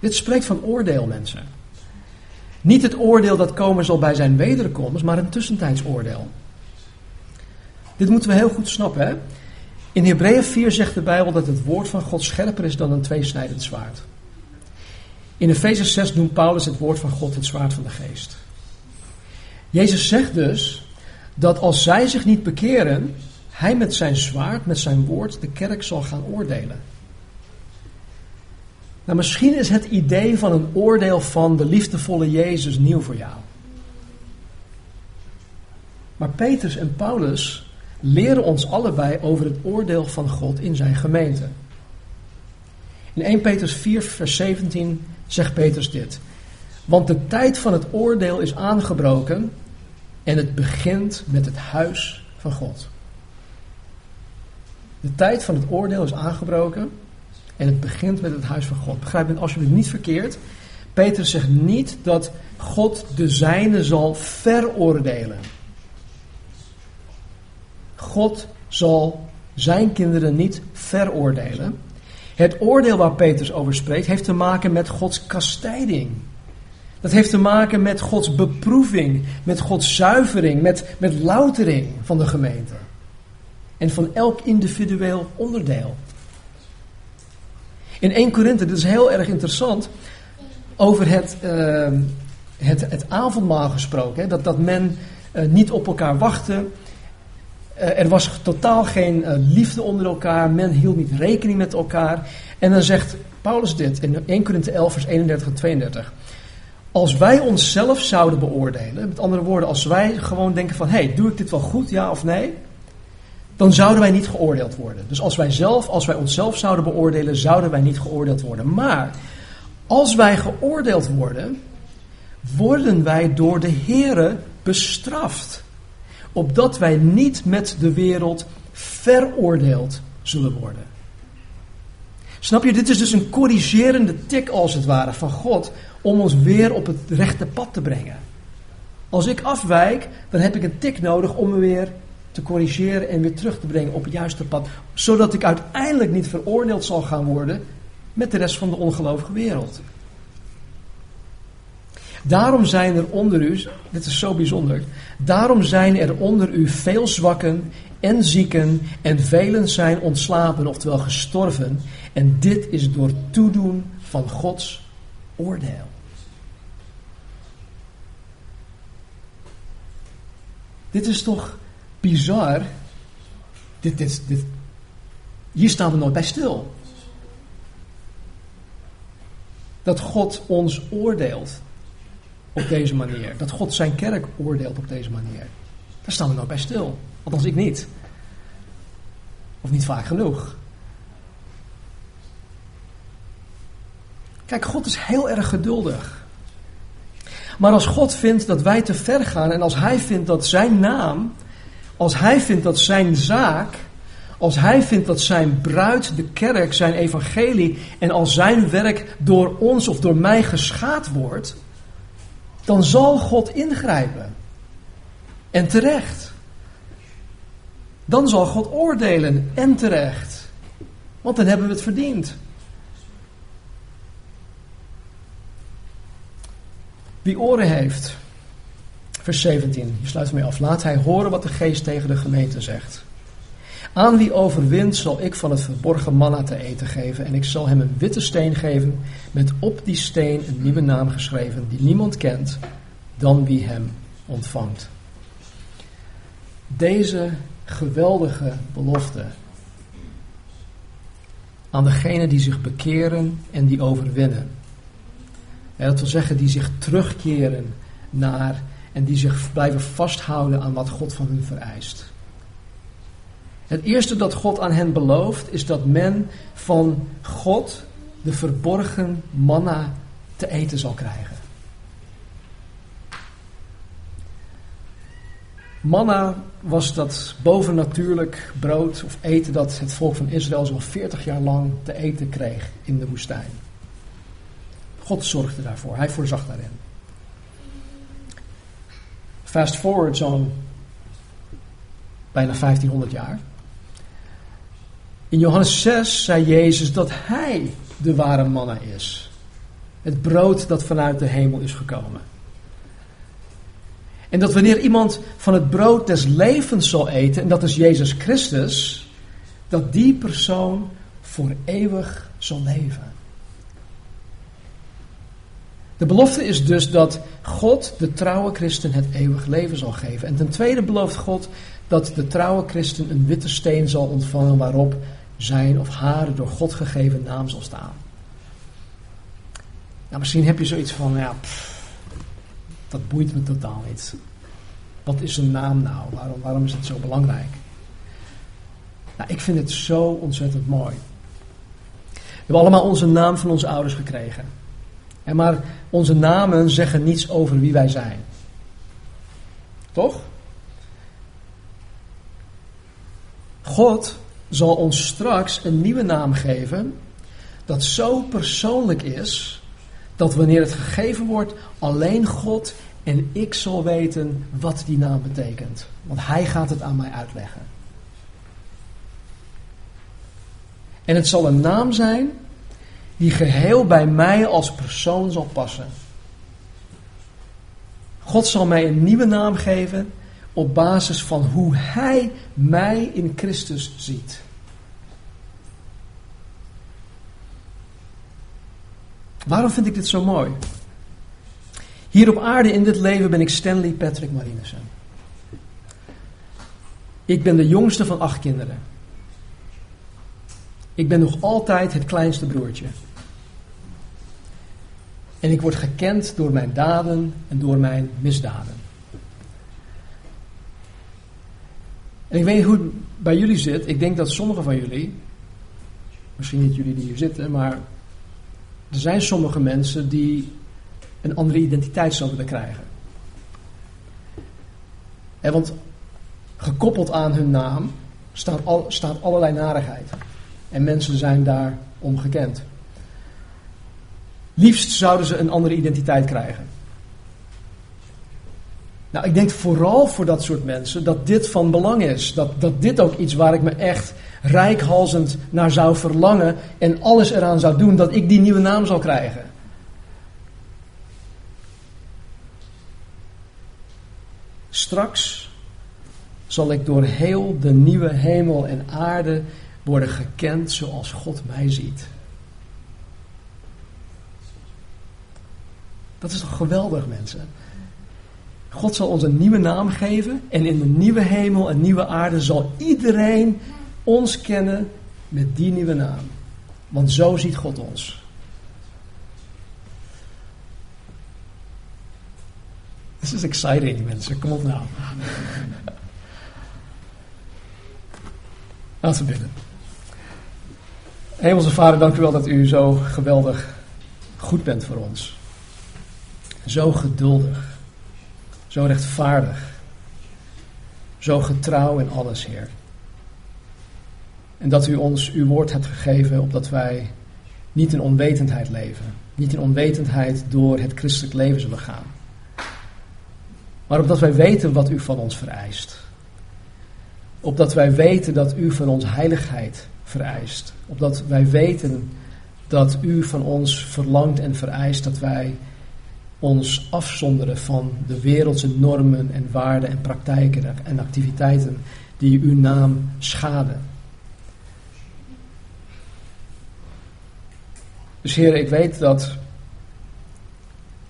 Dit spreekt van oordeel, mensen. Niet het oordeel dat komen zal bij zijn wederkomst, maar een tussentijds oordeel. Dit moeten we heel goed snappen. Hè? In Hebreeën 4 zegt de Bijbel dat het woord van God scherper is dan een tweesnijdend zwaard. In Efeze 6 noemt Paulus het woord van God het zwaard van de geest. Jezus zegt dus dat als zij zich niet bekeren, hij met zijn zwaard, met zijn woord, de kerk zal gaan oordelen. Nou, misschien is het idee van een oordeel van de liefdevolle Jezus nieuw voor jou. Maar Petrus en Paulus leren ons allebei over het oordeel van God in zijn gemeente. In 1 Petrus 4, vers 17 zegt Petrus dit. Want de tijd van het oordeel is aangebroken en het begint met het huis van God. De tijd van het oordeel is aangebroken en het begint met het huis van God. Begrijp me alsjeblieft niet verkeerd. Petrus zegt niet dat God de zijne zal veroordelen. God zal zijn kinderen niet veroordelen. Het oordeel waar Petrus over spreekt heeft te maken met Gods kastijding. Dat heeft te maken met Gods beproeving, met Gods zuivering, met, met loutering van de gemeente. En van elk individueel onderdeel. In 1 Korinthe, dit is heel erg interessant, over het, uh, het, het avondmaal gesproken. Hè, dat, dat men uh, niet op elkaar wachtte. Uh, er was totaal geen liefde onder elkaar. Men hield niet rekening met elkaar. En dan zegt Paulus dit in 1 Korinthe 11, vers 31 en 32. Als wij onszelf zouden beoordelen, met andere woorden, als wij gewoon denken van, hey, doe ik dit wel goed, ja of nee? Dan zouden wij niet geoordeeld worden. Dus als wij zelf, als wij onszelf zouden beoordelen, zouden wij niet geoordeeld worden. Maar als wij geoordeeld worden, worden wij door de Here bestraft. Opdat wij niet met de wereld veroordeeld zullen worden. Snap je, dit is dus een corrigerende tik als het ware van God om ons weer op het rechte pad te brengen. Als ik afwijk, dan heb ik een tik nodig om me weer te corrigeren en weer terug te brengen op het juiste pad. Zodat ik uiteindelijk niet veroordeeld zal gaan worden met de rest van de ongelovige wereld. Daarom zijn er onder u, dit is zo bijzonder, daarom zijn er onder u veel zwakken en zieken en velen zijn ontslapen, oftewel gestorven. En dit is door toedoen van Gods oordeel. Dit is toch bizar? Dit, dit, dit, hier staan we nooit bij stil. Dat God ons oordeelt op deze manier. Dat God zijn kerk oordeelt op deze manier. Daar staan we nooit bij stil. Althans, ik niet. Of niet vaak genoeg. Kijk, God is heel erg geduldig. Maar als God vindt dat wij te ver gaan en als Hij vindt dat Zijn naam, als Hij vindt dat Zijn zaak, als Hij vindt dat Zijn bruid, de kerk, Zijn evangelie en als Zijn werk door ons of door mij geschaad wordt, dan zal God ingrijpen. En terecht. Dan zal God oordelen en terecht. Want dan hebben we het verdiend. Wie oren heeft, vers 17, je sluit ermee af. Laat hij horen wat de geest tegen de gemeente zegt. Aan wie overwint zal ik van het verborgen manna te eten geven. En ik zal hem een witte steen geven. Met op die steen een nieuwe naam geschreven. Die niemand kent dan wie hem ontvangt. Deze geweldige belofte aan degenen die zich bekeren en die overwinnen. En dat wil zeggen, die zich terugkeren naar en die zich blijven vasthouden aan wat God van hen vereist. Het eerste dat God aan hen belooft is dat men van God de verborgen manna te eten zal krijgen. Manna was dat bovennatuurlijk brood of eten dat het volk van Israël zo'n 40 jaar lang te eten kreeg in de woestijn. God zorgde daarvoor, hij voorzag daarin. Fast forward zo'n bijna 1500 jaar. In Johannes 6 zei Jezus dat hij de ware manna is. Het brood dat vanuit de hemel is gekomen. En dat wanneer iemand van het brood des levens zal eten, en dat is Jezus Christus, dat die persoon voor eeuwig zal leven. De belofte is dus dat God de trouwe christen het eeuwig leven zal geven. En ten tweede belooft God dat de trouwe christen een witte steen zal ontvangen waarop zijn of haar door God gegeven naam zal staan. Nou, misschien heb je zoiets van, ja, dat boeit me totaal niet. Wat is een naam nou? Waarom, waarom is het zo belangrijk? Nou, ik vind het zo ontzettend mooi. We hebben allemaal onze naam van onze ouders gekregen. En maar onze namen zeggen niets over wie wij zijn. Toch? God zal ons straks een nieuwe naam geven dat zo persoonlijk is dat wanneer het gegeven wordt, alleen God en ik zal weten wat die naam betekent. Want Hij gaat het aan mij uitleggen. En het zal een naam zijn die geheel bij mij als persoon zal passen. God zal mij een nieuwe naam geven op basis van hoe Hij mij in Christus ziet. Waarom vind ik dit zo mooi? Hier op aarde in dit leven ben ik Stanley Patrick Marinussen. Ik ben de jongste van acht kinderen. Ik ben nog altijd het kleinste broertje. En ik word gekend door mijn daden en door mijn misdaden. En ik weet niet hoe het bij jullie zit. Ik denk dat sommigen van jullie, misschien niet jullie die hier zitten, maar er zijn sommige mensen die een andere identiteit zouden willen krijgen. En want gekoppeld aan hun naam staat, al, staat allerlei narigheid. En mensen zijn daar gekend. Liefst zouden ze een andere identiteit krijgen. Nou, ik denk vooral voor dat soort mensen dat dit van belang is. Dat, dat dit ook iets waar ik me echt rijkhalzend naar zou verlangen en alles eraan zou doen dat ik die nieuwe naam zal krijgen. Straks zal ik door heel de nieuwe hemel en aarde worden gekend zoals God mij ziet. Dat is toch geweldig, mensen? God zal ons een nieuwe naam geven en in de nieuwe hemel en nieuwe aarde zal iedereen ons kennen met die nieuwe naam. Want zo ziet God ons. This is exciting, mensen. Kom op nou. Laten we bidden. Hemelse Vader, dank u wel dat u zo geweldig goed bent voor ons. Zo geduldig. Zo rechtvaardig. Zo getrouw in alles, Heer. En dat u ons uw woord hebt gegeven opdat wij niet in onwetendheid leven. Niet in onwetendheid door het christelijk leven zullen gaan. Maar opdat wij weten wat u van ons vereist. Opdat wij weten dat u van ons heiligheid vereist. Opdat wij weten dat u van ons verlangt en vereist dat wij ons afzonderen van de wereldse normen en waarden en praktijken en activiteiten die uw naam schaden. Dus heren, ik weet dat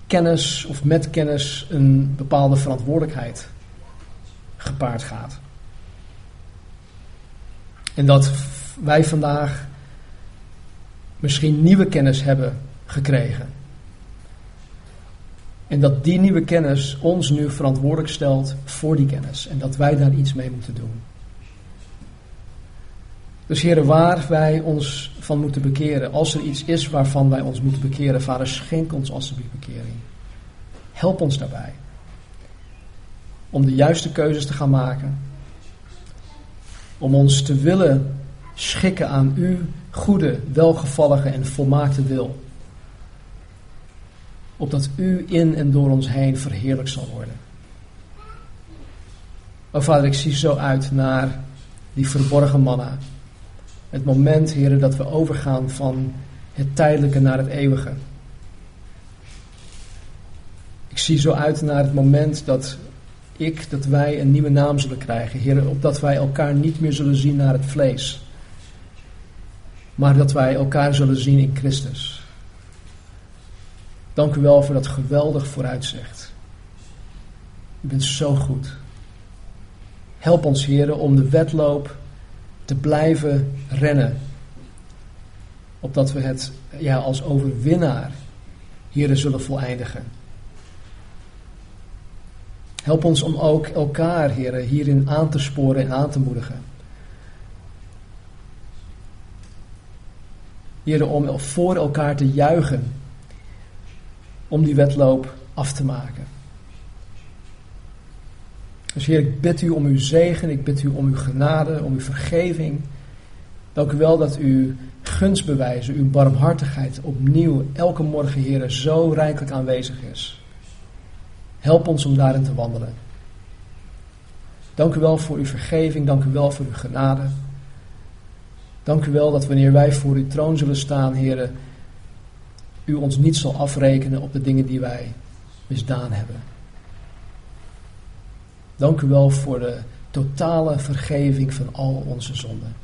kennis of met kennis een bepaalde verantwoordelijkheid gepaard gaat. En dat wij vandaag misschien nieuwe kennis hebben gekregen. En dat die nieuwe kennis ons nu verantwoordelijk stelt voor die kennis. En dat wij daar iets mee moeten doen. Dus heren, waar wij ons van moeten bekeren, als er iets is waarvan wij ons moeten bekeren, vader, schenk ons alsjeblieft bekering. Help ons daarbij. Om de juiste keuzes te gaan maken. Om ons te willen schikken aan uw goede, welgevallige en volmaakte wil. Opdat u in en door ons heen verheerlijk zal worden. O vader, ik zie zo uit naar die verborgen manna. Het moment, heren, dat we overgaan van het tijdelijke naar het eeuwige. Ik zie zo uit naar het moment dat ik, dat wij een nieuwe naam zullen krijgen. Heer, opdat wij elkaar niet meer zullen zien naar het vlees. Maar dat wij elkaar zullen zien in Christus. Dank u wel voor dat geweldig vooruitzicht. U bent zo goed. Help ons, heren, om de wedloop te blijven rennen. Opdat we het ja, als overwinnaar, heren, zullen voleindigen. Help ons om ook elkaar, heren, hierin aan te sporen en aan te moedigen. Heren, om voor elkaar te juichen. Om die wedloop af te maken. Dus Heer, ik bid u om uw zegen, ik bid u om uw genade, om uw vergeving. Dank u wel dat u gunstbewijzen, uw barmhartigheid opnieuw elke morgen, Heer, zo rijkelijk aanwezig is. Help ons om daarin te wandelen. Dank u wel voor uw vergeving, dank u wel voor uw genade. Dank u wel dat wanneer wij voor uw troon zullen staan, Heer, u ons niet zal afrekenen op de dingen die wij misdaan hebben. Dank u wel voor de totale vergeving van al onze zonden.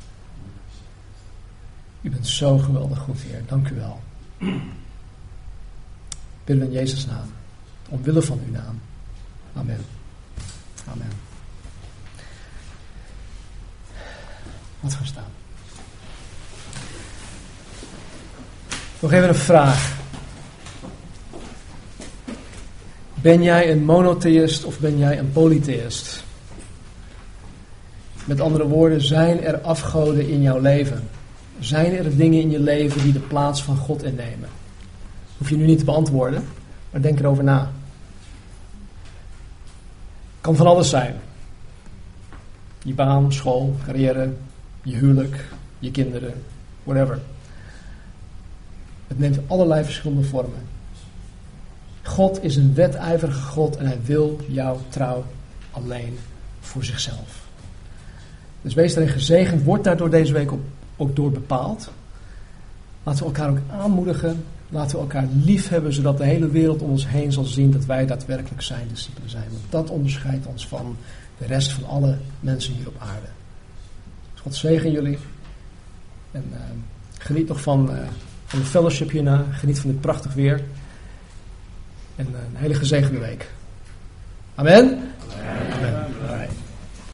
U bent zo geweldig goed, Heer. Dank u wel. Bidden in Jezus' naam. Omwille van uw naam. Amen. Amen. Wat gaan staan. Nog even een vraag. Ben jij een monotheïst of ben jij een polytheïst? Met andere woorden, zijn er afgoden in jouw leven? Zijn er dingen in je leven die de plaats van God innemen? Hoef je nu niet te beantwoorden, maar denk erover na. Kan van alles zijn. Je baan, school, carrière, je huwelijk, je kinderen, whatever. Het neemt allerlei verschillende vormen. God is een wedijverige God en hij wil jouw trouw alleen voor zichzelf. Dus wees daarin gezegend, wordt daardoor deze week ook door bepaald. Laten we elkaar ook aanmoedigen, laten we elkaar lief hebben, zodat de hele wereld om ons heen zal zien dat wij daadwerkelijk zijn discipelen zijn. Want dat onderscheidt ons van de rest van alle mensen hier op aarde. Dus God zegen jullie en uh, geniet nog van, uh, van de fellowship hierna, geniet van dit prachtig weer. En een hele gezegende week. Amen. Amen.